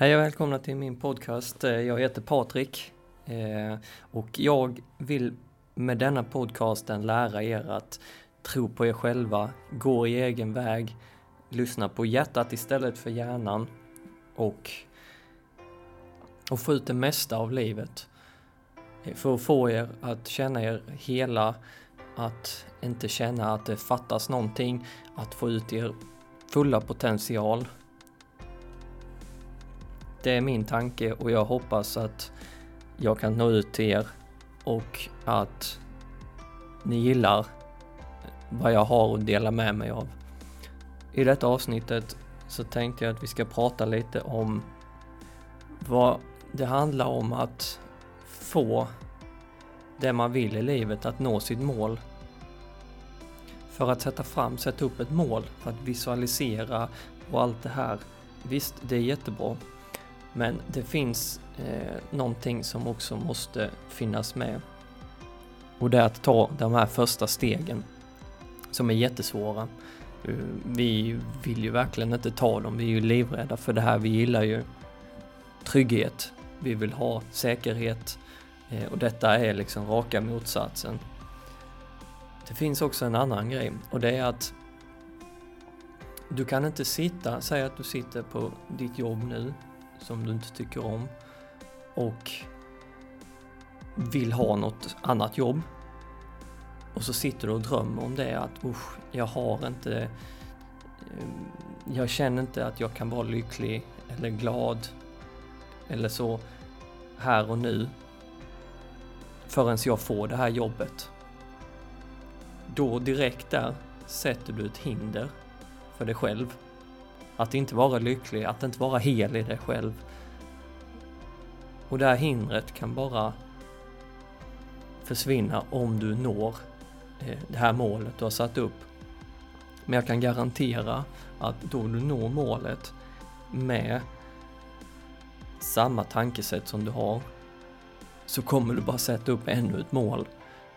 Hej och välkomna till min podcast. Eh, jag heter Patrik eh, och jag vill med denna podcasten lära er att tro på er själva, gå i egen väg, lyssna på hjärtat istället för hjärnan och, och få ut det mesta av livet. Eh, för att få er att känna er hela, att inte känna att det fattas någonting, att få ut er fulla potential det är min tanke och jag hoppas att jag kan nå ut till er och att ni gillar vad jag har att dela med mig av. I detta avsnittet så tänkte jag att vi ska prata lite om vad det handlar om att få det man vill i livet, att nå sitt mål. För att sätta fram, sätta upp ett mål, för att visualisera och allt det här. Visst, det är jättebra. Men det finns eh, någonting som också måste finnas med. Och det är att ta de här första stegen som är jättesvåra. Eh, vi vill ju verkligen inte ta dem, vi är ju livrädda för det här. Vi gillar ju trygghet, vi vill ha säkerhet eh, och detta är liksom raka motsatsen. Det finns också en annan grej och det är att du kan inte sitta, säg att du sitter på ditt jobb nu som du inte tycker om och vill ha något annat jobb. Och så sitter du och drömmer om det att usch, jag har inte, eh, jag känner inte att jag kan vara lycklig eller glad eller så här och nu förrän jag får det här jobbet. Då direkt där sätter du ett hinder för dig själv att inte vara lycklig, att inte vara hel i dig själv. Och det här hindret kan bara försvinna om du når eh, det här målet du har satt upp. Men jag kan garantera att då du når målet med samma tankesätt som du har så kommer du bara sätta upp ännu ett mål,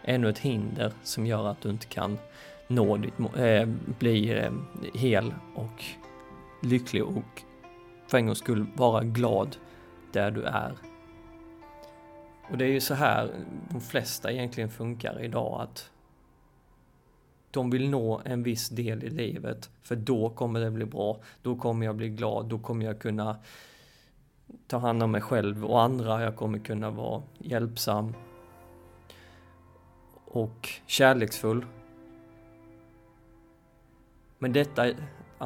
ännu ett hinder som gör att du inte kan nå ditt mål, äh, eh, bli äh, hel och lycklig och för en gångs skull vara glad där du är. Och det är ju så här de flesta egentligen funkar idag att de vill nå en viss del i livet för då kommer det bli bra, då kommer jag bli glad, då kommer jag kunna ta hand om mig själv och andra, jag kommer kunna vara hjälpsam och kärleksfull. Men detta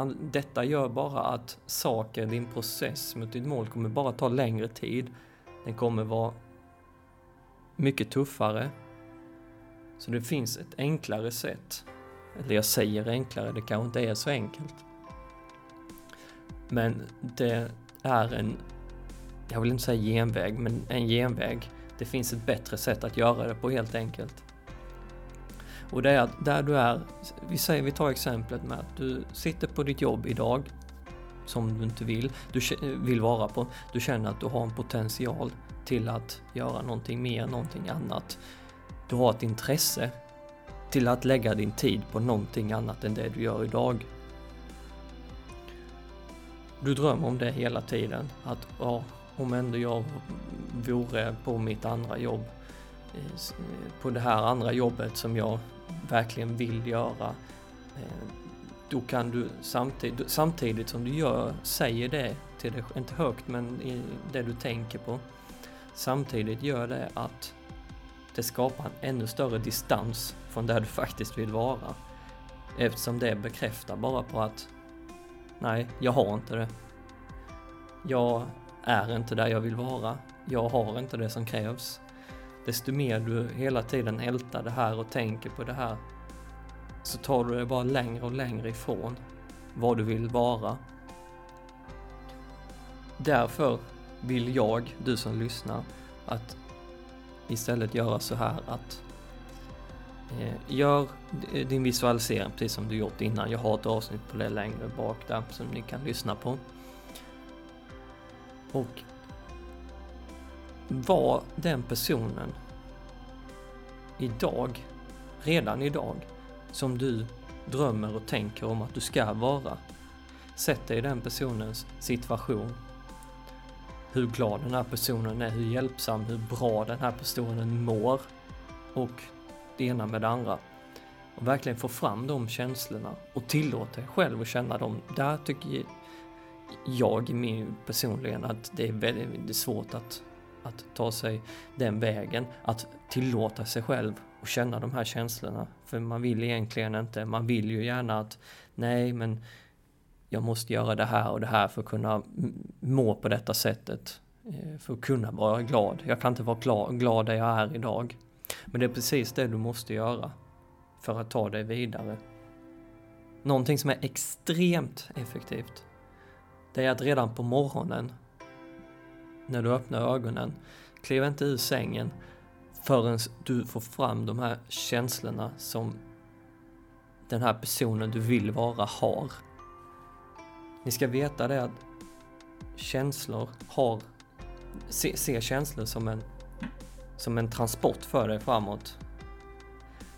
detta gör bara att saker, din process mot ditt mål kommer bara ta längre tid. Den kommer vara mycket tuffare. Så det finns ett enklare sätt. Eller jag säger enklare, det kanske inte är så enkelt. Men det är en, jag vill inte säga genväg, men en genväg. Det finns ett bättre sätt att göra det på helt enkelt. Och det är att där du är, vi säger, vi tar exemplet med att du sitter på ditt jobb idag som du inte vill, du vill vara på. Du känner att du har en potential till att göra någonting mer, någonting annat. Du har ett intresse till att lägga din tid på någonting annat än det du gör idag. Du drömmer om det hela tiden, att ja, om ändå jag vore på mitt andra jobb, Eh, på det här andra jobbet som jag verkligen vill göra. Eh, då kan du samtidigt, samtidigt som du gör, säger det till dig, inte högt men i det du tänker på. Samtidigt gör det att det skapar en ännu större distans från där du faktiskt vill vara. Eftersom det bekräftar bara på att nej, jag har inte det. Jag är inte där jag vill vara. Jag har inte det som krävs desto mer du hela tiden ältar det här och tänker på det här så tar du det bara längre och längre ifrån vad du vill vara. Därför vill jag, du som lyssnar, att istället göra så här att eh, gör din visualisering precis som du gjort innan. Jag har ett avsnitt på det längre bak där som ni kan lyssna på. Och var den personen idag, redan idag, som du drömmer och tänker om att du ska vara. Sätt dig i den personens situation hur glad den här personen är, hur hjälpsam, hur bra den här personen mår och det ena med det andra. Och verkligen få fram de känslorna och tillåta dig själv att känna dem. Där tycker jag min personligen att det är väldigt svårt att, att ta sig den vägen. Att tillåta sig själv och känna de här känslorna. För man vill egentligen inte, man vill ju gärna att nej men jag måste göra det här och det här för att kunna må på detta sättet. Eh, för att kunna vara glad. Jag kan inte vara glad, glad där jag är idag. Men det är precis det du måste göra för att ta dig vidare. Någonting som är extremt effektivt, det är att redan på morgonen, när du öppnar ögonen, kliv inte ur sängen förrän du får fram de här känslorna som den här personen du vill vara har. Ni ska veta det att känslor har, se, se känslor som en, som en transport för dig framåt.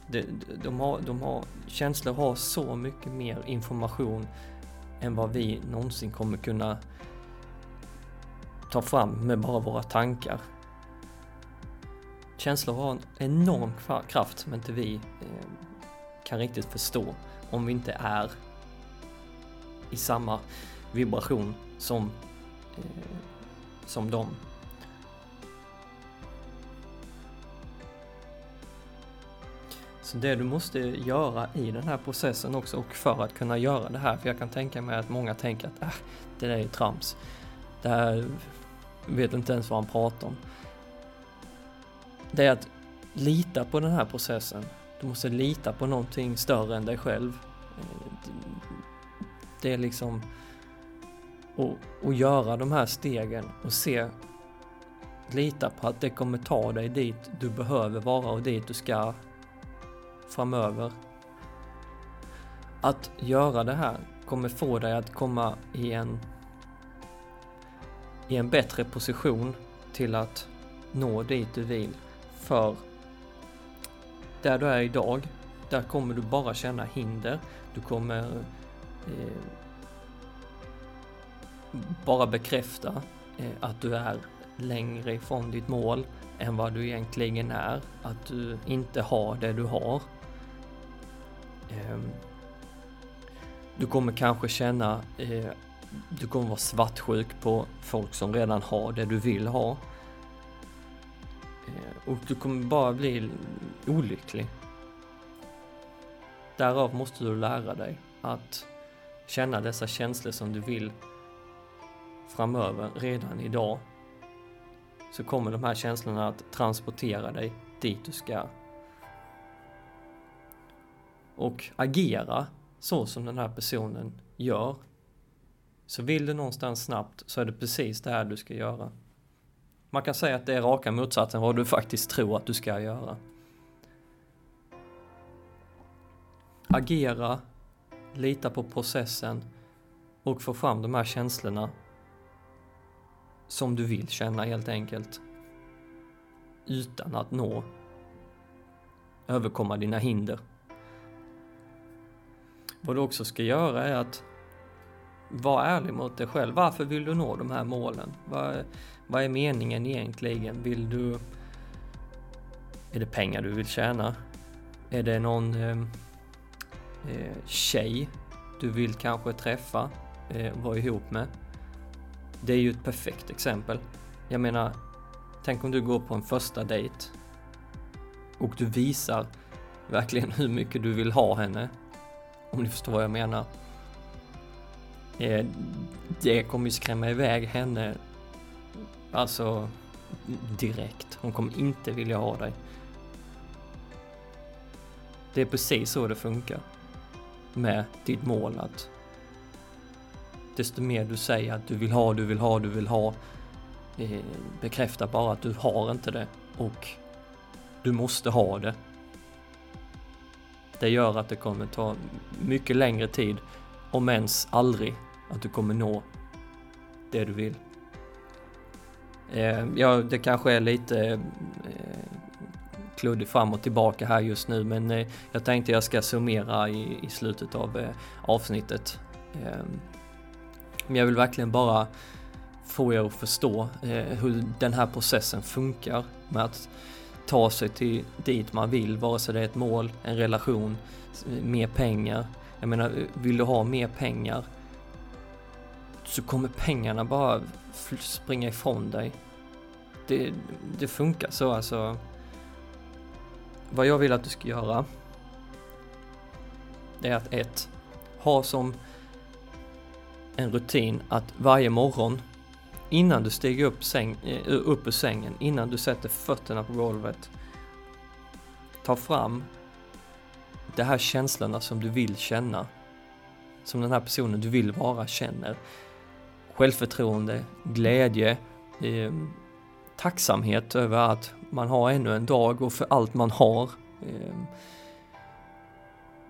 De, de, har, de har, känslor har så mycket mer information än vad vi någonsin kommer kunna ta fram med bara våra tankar. Känslor har en enorm kraft som inte vi eh, kan riktigt förstå om vi inte är i samma vibration som, eh, som dem. Så det du måste göra i den här processen också och för att kunna göra det här, för jag kan tänka mig att många tänker att äh, det där är trams. Det här vet inte ens vad han pratar om. Det är att lita på den här processen. Du måste lita på någonting större än dig själv. Det är liksom att göra de här stegen och se, lita på att det kommer ta dig dit du behöver vara och dit du ska framöver. Att göra det här kommer få dig att komma i en, i en bättre position till att nå dit du vill. För där du är idag, där kommer du bara känna hinder. Du kommer eh, bara bekräfta eh, att du är längre ifrån ditt mål än vad du egentligen är. Att du inte har det du har. Eh, du kommer kanske känna, eh, du kommer vara svartsjuk på folk som redan har det du vill ha. Eh, och du kommer bara bli olycklig. Därav måste du lära dig att känna dessa känslor som du vill framöver, redan idag. Så kommer de här känslorna att transportera dig dit du ska och agera så som den här personen gör. Så vill du någonstans snabbt så är det precis det här du ska göra. Man kan säga att det är raka motsatsen vad du faktiskt tror att du ska göra. Agera, lita på processen och få fram de här känslorna som du vill känna helt enkelt. Utan att nå överkomma dina hinder. Vad du också ska göra är att var ärlig mot dig själv. Varför vill du nå de här målen? Vad, vad är meningen egentligen? Vill du... Är det pengar du vill tjäna? Är det någon eh, eh, tjej du vill kanske träffa, eh, vara ihop med? Det är ju ett perfekt exempel. Jag menar, tänk om du går på en första dejt och du visar verkligen hur mycket du vill ha henne om ni förstår vad jag menar. Eh, det kommer ju skrämma iväg henne, alltså direkt. Hon kommer inte vilja ha dig. Det är precis så det funkar med ditt mål att desto mer du säger att du vill ha, du vill ha, du vill ha eh, bara att du har inte det och du måste ha det det gör att det kommer ta mycket längre tid, om ens aldrig, att du kommer nå det du vill. Eh, ja, det kanske är lite eh, kluddigt fram och tillbaka här just nu, men eh, jag tänkte jag ska summera i, i slutet av eh, avsnittet. Eh, men jag vill verkligen bara få er att förstå eh, hur den här processen funkar med att ta sig till dit man vill, vare sig det är ett mål, en relation, mer pengar. Jag menar, vill du ha mer pengar så kommer pengarna bara springa ifrån dig. Det, det funkar så alltså. Vad jag vill att du ska göra det är att ett, ha som en rutin att varje morgon innan du stiger upp, säng, eh, upp ur sängen, innan du sätter fötterna på golvet, ta fram de här känslorna som du vill känna. Som den här personen du vill vara känner. Självförtroende, glädje, eh, tacksamhet över att man har ännu en dag och för allt man har. Eh,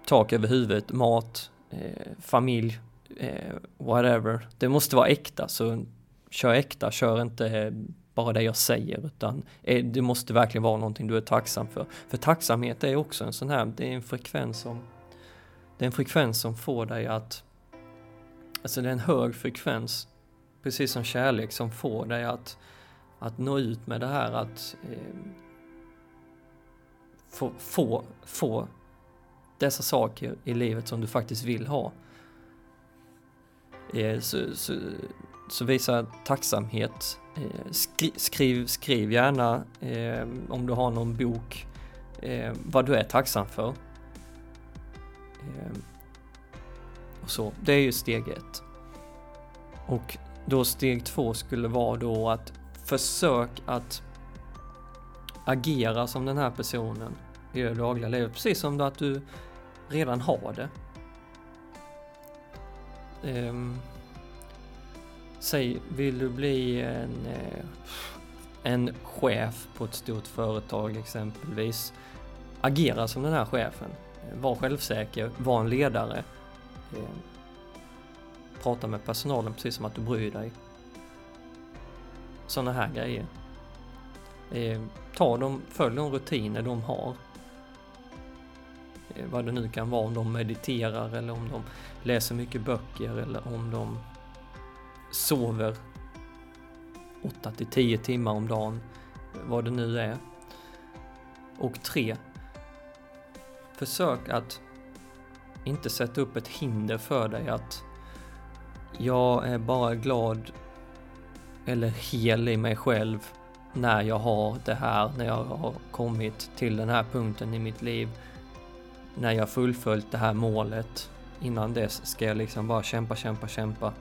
tak över huvudet, mat, eh, familj, eh, whatever. Det måste vara äkta, så kör äkta, kör inte bara det jag säger, utan eh, det måste verkligen vara någonting du är tacksam för. För tacksamhet är också en sån här, det är en frekvens som, det är en frekvens som får dig att, alltså det är en hög frekvens, precis som kärlek, som får dig att, att nå ut med det här att eh, få, få, få dessa saker i livet som du faktiskt vill ha. Eh, så, så, så visa tacksamhet. Eh, skri, skriv, skriv gärna eh, om du har någon bok eh, vad du är tacksam för. Eh, och så, det är ju steg ett. Och då steg två skulle vara då att försök att agera som den här personen i det dagliga livet. Precis som att du redan har det. Um, säg, vill du bli en, eh, en chef på ett stort företag exempelvis. Agera som den här chefen. Var självsäker, var en ledare. Um, prata med personalen precis som att du bryr dig. Sådana här grejer. Eh, ta dem, följ de rutiner de har Eh, vad det nu kan vara, om de mediterar eller om de läser mycket böcker eller om de sover 8 till 10 timmar om dagen, vad det nu är. Och tre, försök att inte sätta upp ett hinder för dig att jag är bara glad eller hel i mig själv när jag har det här, när jag har kommit till den här punkten i mitt liv när jag fullföljt det här målet. Innan dess ska jag liksom bara kämpa, kämpa, kämpa.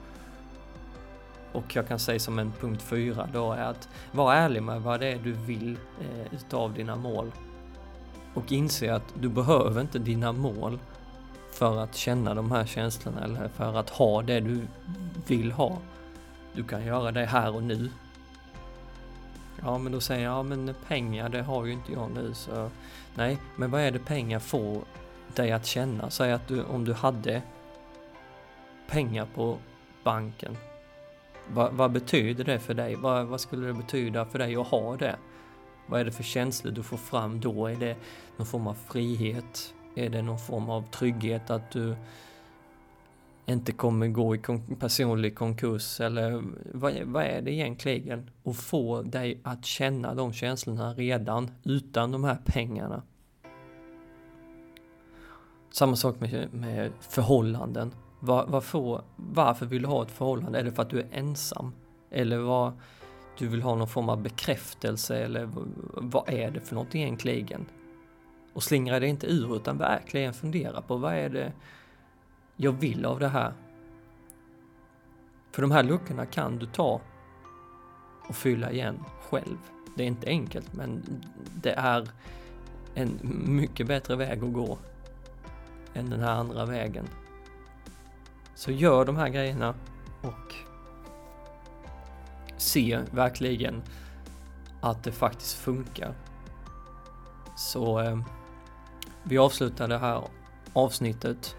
Och jag kan säga som en punkt fyra då är att vara ärlig med vad det är du vill eh, utav dina mål. Och inse att du behöver inte dina mål för att känna de här känslorna eller för att ha det du vill ha. Du kan göra det här och nu. Ja, men då säger jag, ja men pengar det har ju inte jag nu så nej, men vad är det pengar får dig att känna? Säg att du, om du hade pengar på banken. Va, vad betyder det för dig? Va, vad skulle det betyda för dig att ha det? Vad är det för känslor du får fram då? Är det någon form av frihet? Är det någon form av trygghet att du inte kommer gå i kon personlig konkurs eller vad, vad är det egentligen? Och få dig att känna de känslorna redan utan de här pengarna. Samma sak med, med förhållanden. Var, varför, varför vill du ha ett förhållande? Är det för att du är ensam? Eller vad, du vill ha någon form av bekräftelse eller vad är det för något egentligen? Och slingra dig inte ur utan verkligen fundera på vad är det jag vill av det här? För de här luckorna kan du ta och fylla igen själv. Det är inte enkelt men det är en mycket bättre väg att gå än den här andra vägen. Så gör de här grejerna och se verkligen att det faktiskt funkar. Så eh, vi avslutar det här avsnittet.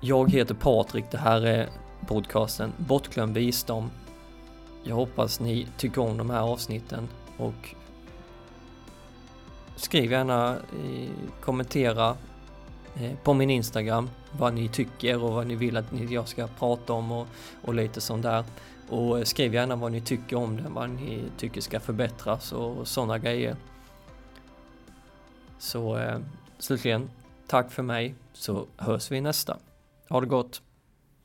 Jag heter Patrik, det här är podcasten Bortglömd visdom. Jag hoppas ni tycker om de här avsnitten och skriv gärna, eh, kommentera eh, på min Instagram vad ni tycker och vad ni vill att jag ska prata om och, och lite sånt där. Och eh, skriv gärna vad ni tycker om den, vad ni tycker ska förbättras och sådana grejer. Så eh, slutligen, tack för mig så hörs vi nästa. Ha det gott!